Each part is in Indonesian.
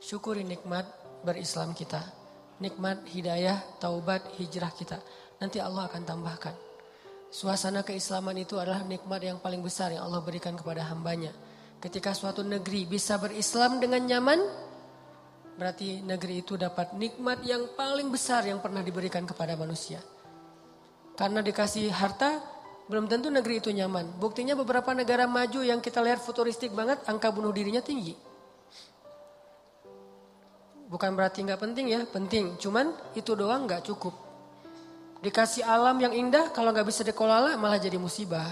Syukuri nikmat berislam kita. Nikmat hidayah, taubat, hijrah kita. Nanti Allah akan tambahkan. Suasana keislaman itu adalah nikmat yang paling besar yang Allah berikan kepada hambanya. Ketika suatu negeri bisa berislam dengan nyaman, berarti negeri itu dapat nikmat yang paling besar yang pernah diberikan kepada manusia. Karena dikasih harta, belum tentu negeri itu nyaman. Buktinya beberapa negara maju yang kita lihat futuristik banget, angka bunuh dirinya tinggi. Bukan berarti nggak penting ya, penting. Cuman itu doang nggak cukup. Dikasih alam yang indah, kalau nggak bisa dikelola malah jadi musibah.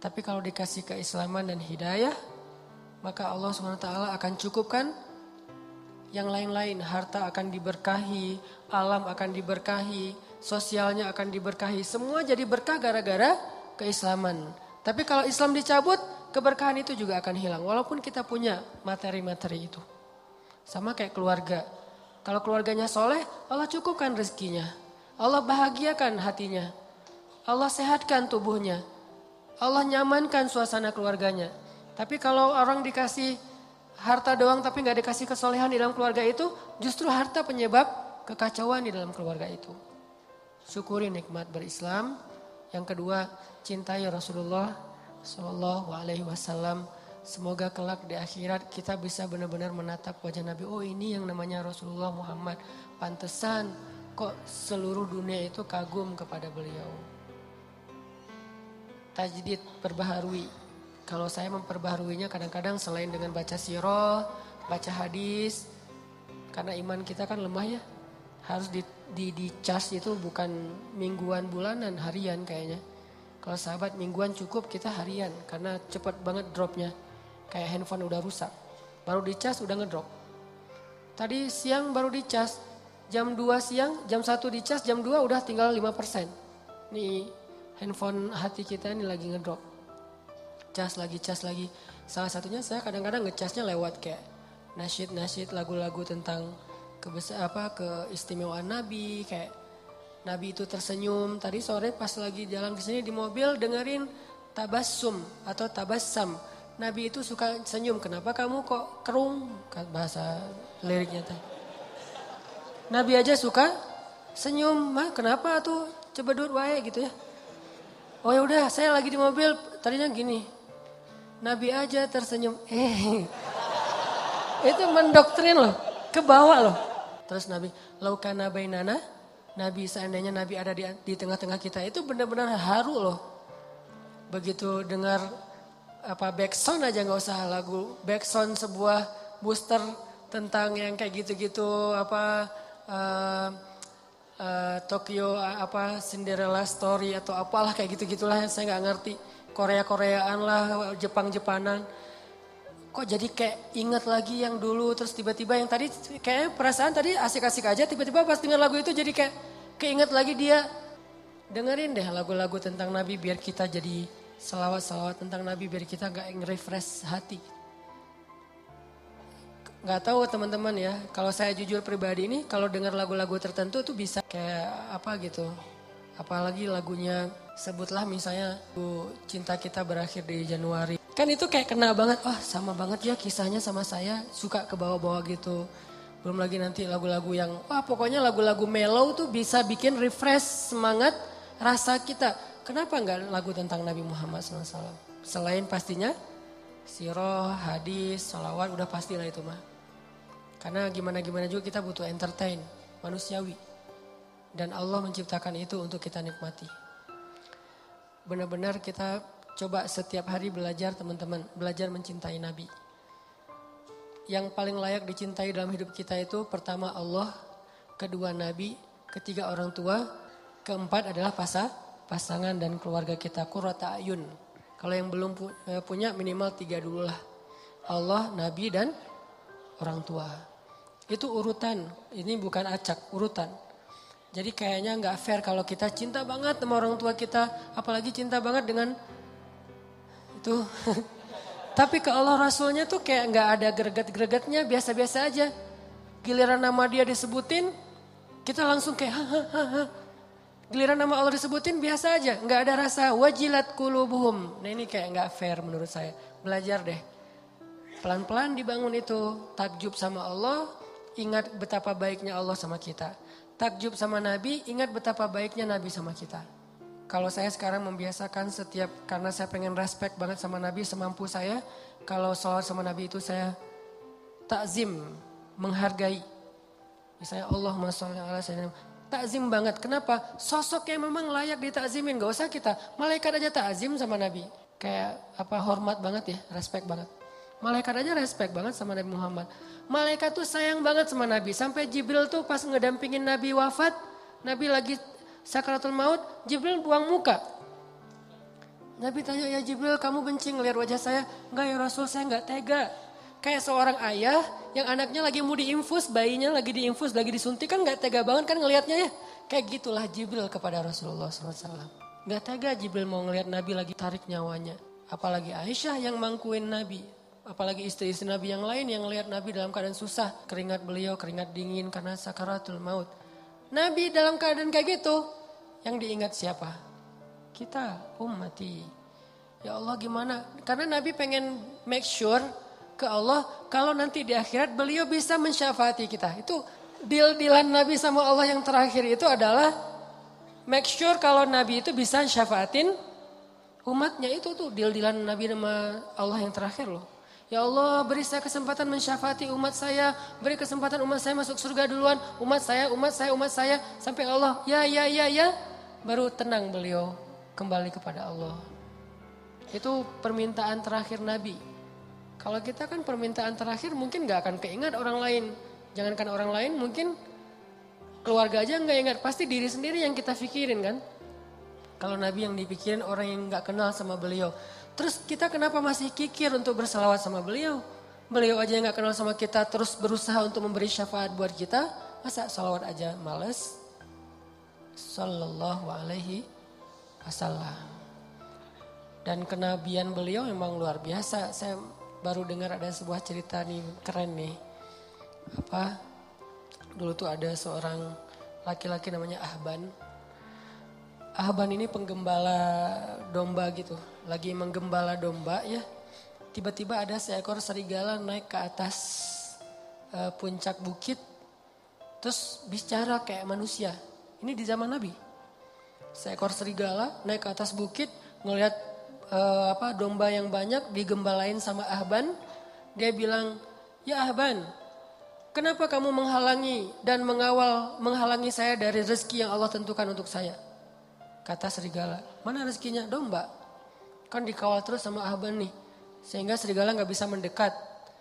Tapi kalau dikasih keislaman dan hidayah, maka Allah swt akan cukupkan yang lain-lain. Harta akan diberkahi, alam akan diberkahi, sosialnya akan diberkahi. Semua jadi berkah gara-gara keislaman. Tapi kalau Islam dicabut, keberkahan itu juga akan hilang. Walaupun kita punya materi-materi itu. Sama kayak keluarga. Kalau keluarganya soleh, Allah cukupkan rezekinya. Allah bahagiakan hatinya. Allah sehatkan tubuhnya. Allah nyamankan suasana keluarganya. Tapi kalau orang dikasih harta doang tapi nggak dikasih kesolehan di dalam keluarga itu, justru harta penyebab kekacauan di dalam keluarga itu. Syukuri nikmat berislam. Yang kedua, cintai Rasulullah Shallallahu Alaihi Wasallam Semoga kelak di akhirat kita bisa benar-benar menatap wajah Nabi. Oh ini yang namanya Rasulullah Muhammad. Pantesan kok seluruh dunia itu kagum kepada beliau. Tajdid perbaharui. Kalau saya memperbaharuinya kadang-kadang selain dengan baca sirah, baca hadis. Karena iman kita kan lemah ya. Harus di, di, di charge itu bukan mingguan, bulanan, harian kayaknya. Kalau sahabat mingguan cukup kita harian karena cepat banget dropnya. Kayak handphone udah rusak. Baru dicas udah ngedrop. Tadi siang baru dicas. Jam 2 siang, jam 1 dicas, jam 2 udah tinggal 5%. Nih handphone hati kita ini lagi ngedrop. Cas lagi, cas lagi. Salah satunya saya kadang-kadang ngecasnya lewat kayak nasyid-nasyid lagu-lagu tentang kebesar apa keistimewaan Nabi kayak Nabi itu tersenyum. Tadi sore pas lagi jalan ke sini di mobil dengerin tabassum atau tabassam Nabi itu suka senyum. Kenapa kamu kok kerung? Bahasa liriknya teh. Nabi aja suka senyum. Mah kenapa tuh coba duduk wae gitu ya. Oh ya udah, saya lagi di mobil. Tadinya gini. Nabi aja tersenyum. Eh. Itu mendoktrin loh. Ke bawah loh. Terus Nabi, laukana bainana. Nabi seandainya Nabi ada di, di tengah-tengah kita. Itu benar-benar haru loh. Begitu dengar apa backsound aja nggak usah lagu backsound sebuah booster tentang yang kayak gitu-gitu apa uh, uh, Tokyo apa Cinderella story atau apalah kayak gitu-gitulah saya nggak ngerti. Korea-Koreaan lah Jepang-Jepanan. Kok jadi kayak inget lagi yang dulu terus tiba-tiba yang tadi kayak perasaan tadi asik-asik aja tiba-tiba pas dengar lagu itu jadi kayak keinget lagi dia. Dengerin deh lagu-lagu tentang Nabi biar kita jadi salawat-salawat tentang Nabi biar kita gak nge-refresh hati. Gak tahu teman-teman ya, kalau saya jujur pribadi ini, kalau dengar lagu-lagu tertentu tuh bisa kayak apa gitu. Apalagi lagunya sebutlah misalnya cinta kita berakhir di Januari. Kan itu kayak kena banget, oh sama banget ya kisahnya sama saya, suka ke bawah-bawah gitu. Belum lagi nanti lagu-lagu yang, wah pokoknya lagu-lagu mellow tuh bisa bikin refresh semangat rasa kita Kenapa enggak lagu tentang Nabi Muhammad SAW? Selain pastinya siroh, hadis, salawat udah pastilah itu mah. Karena gimana-gimana juga kita butuh entertain, manusiawi. Dan Allah menciptakan itu untuk kita nikmati. Benar-benar kita coba setiap hari belajar teman-teman, belajar mencintai Nabi. Yang paling layak dicintai dalam hidup kita itu pertama Allah, kedua Nabi, ketiga orang tua, keempat adalah pasal pasangan dan keluarga kita kurata ayun. Kalau yang belum eh, punya minimal tiga dulu lah. Allah, Nabi dan orang tua. Itu urutan. Ini bukan acak, urutan. Jadi kayaknya nggak fair kalau kita cinta banget sama orang tua kita, apalagi cinta banget dengan itu. Tapi ke Allah Rasulnya tuh kayak nggak ada greget-gregetnya, biasa-biasa aja. Giliran nama dia disebutin, kita langsung kayak ha Giliran nama Allah disebutin biasa aja, nggak ada rasa wajilat kulubuhum. Nah ini kayak nggak fair menurut saya. Belajar deh. Pelan-pelan dibangun itu. Takjub sama Allah, ingat betapa baiknya Allah sama kita. Takjub sama Nabi, ingat betapa baiknya Nabi sama kita. Kalau saya sekarang membiasakan setiap, karena saya pengen respect banget sama Nabi semampu saya. Kalau sholat sama Nabi itu saya takzim, menghargai. Misalnya Allah ala takzim banget. Kenapa? Sosok yang memang layak ditakzimin. Gak usah kita. Malaikat aja takzim sama Nabi. Kayak apa hormat banget ya, respect banget. Malaikat aja respect banget sama Nabi Muhammad. Malaikat tuh sayang banget sama Nabi. Sampai Jibril tuh pas ngedampingin Nabi wafat. Nabi lagi sakaratul maut. Jibril buang muka. Nabi tanya, ya Jibril kamu benci ngeliat wajah saya? Enggak ya Rasul, saya enggak tega. Kayak seorang ayah yang anaknya lagi mau diinfus, bayinya lagi diinfus, lagi disuntik kan gak tega banget kan ngelihatnya ya. Kayak gitulah Jibril kepada Rasulullah SAW. Gak tega Jibril mau ngelihat Nabi lagi tarik nyawanya. Apalagi Aisyah yang mangkuin Nabi. Apalagi istri-istri Nabi yang lain yang ngelihat Nabi dalam keadaan susah. Keringat beliau, keringat dingin karena sakaratul maut. Nabi dalam keadaan kayak gitu. Yang diingat siapa? Kita, ummati. Ya Allah gimana? Karena Nabi pengen make sure ke Allah kalau nanti di akhirat beliau bisa mensyafaati kita. Itu deal-dealan Nabi sama Allah yang terakhir itu adalah make sure kalau Nabi itu bisa syafaatin umatnya itu tuh deal-dealan Nabi sama Allah yang terakhir loh. Ya Allah beri saya kesempatan mensyafaati umat saya. Beri kesempatan umat saya masuk surga duluan. Umat saya, umat saya, umat saya. Sampai Allah ya ya ya ya. Baru tenang beliau kembali kepada Allah. Itu permintaan terakhir Nabi. Kalau kita kan permintaan terakhir mungkin gak akan keingat orang lain. Jangankan orang lain mungkin keluarga aja nggak ingat. Pasti diri sendiri yang kita pikirin kan. Kalau Nabi yang dipikirin orang yang nggak kenal sama beliau. Terus kita kenapa masih kikir untuk bersalawat sama beliau? Beliau aja yang nggak kenal sama kita terus berusaha untuk memberi syafaat buat kita. Masa salawat aja males? Sallallahu alaihi wasallam. Dan kenabian beliau memang luar biasa. Saya baru dengar ada sebuah cerita nih keren nih. Apa? Dulu tuh ada seorang laki-laki namanya Ahban. Ahban ini penggembala domba gitu. Lagi menggembala domba ya. Tiba-tiba ada seekor serigala naik ke atas uh, puncak bukit. Terus bicara kayak manusia. Ini di zaman Nabi. Seekor serigala naik ke atas bukit ngelihat uh, apa domba yang banyak digembalain sama Ahban. Dia bilang, "Ya Ahban, kenapa kamu menghalangi dan mengawal menghalangi saya dari rezeki yang Allah tentukan untuk saya?" Kata serigala, "Mana rezekinya? Domba." Kan dikawal terus sama Ahban nih. Sehingga serigala nggak bisa mendekat.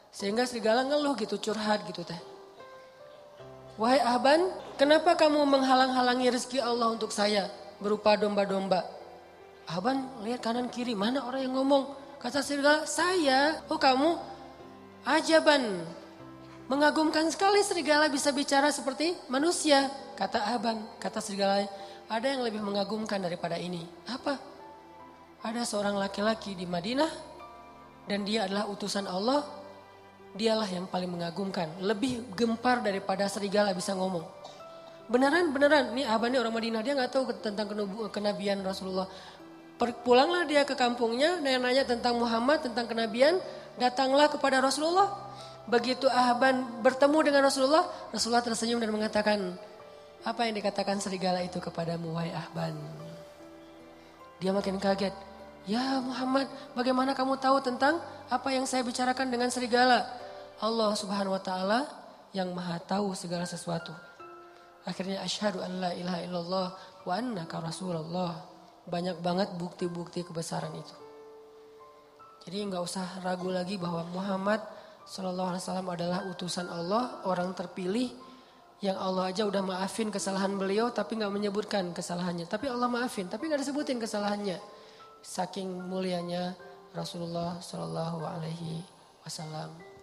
Sehingga serigala ngeluh gitu, curhat gitu teh. Wahai Ahban, kenapa kamu menghalang-halangi rezeki Allah untuk saya berupa domba-domba? Aban lihat kanan kiri, mana orang yang ngomong? Kata serigala, saya. Oh kamu, ajaban. Mengagumkan sekali serigala bisa bicara seperti manusia. Kata Aban, kata serigala, ada yang lebih mengagumkan daripada ini. Apa? Ada seorang laki-laki di Madinah dan dia adalah utusan Allah. Dialah yang paling mengagumkan, lebih gempar daripada serigala bisa ngomong. Beneran, beneran. Nih Aban ini orang Madinah, dia nggak tahu tentang kenabian Rasulullah. Pulanglah dia ke kampungnya, nanya-nanya tentang Muhammad, tentang kenabian, datanglah kepada Rasulullah. Begitu Ahban bertemu dengan Rasulullah, Rasulullah tersenyum dan mengatakan, apa yang dikatakan serigala itu kepadamu, wahai Ahban? Dia makin kaget. Ya Muhammad, bagaimana kamu tahu tentang apa yang saya bicarakan dengan serigala? Allah subhanahu wa ta'ala yang maha tahu segala sesuatu. Akhirnya asyhadu an la ilaha illallah wa annaka rasulullah banyak banget bukti-bukti kebesaran itu. Jadi nggak usah ragu lagi bahwa Muhammad Shallallahu Alaihi Wasallam adalah utusan Allah, orang terpilih yang Allah aja udah maafin kesalahan beliau tapi nggak menyebutkan kesalahannya. Tapi Allah maafin, tapi nggak disebutin kesalahannya. Saking mulianya Rasulullah Shallallahu Alaihi Wasallam.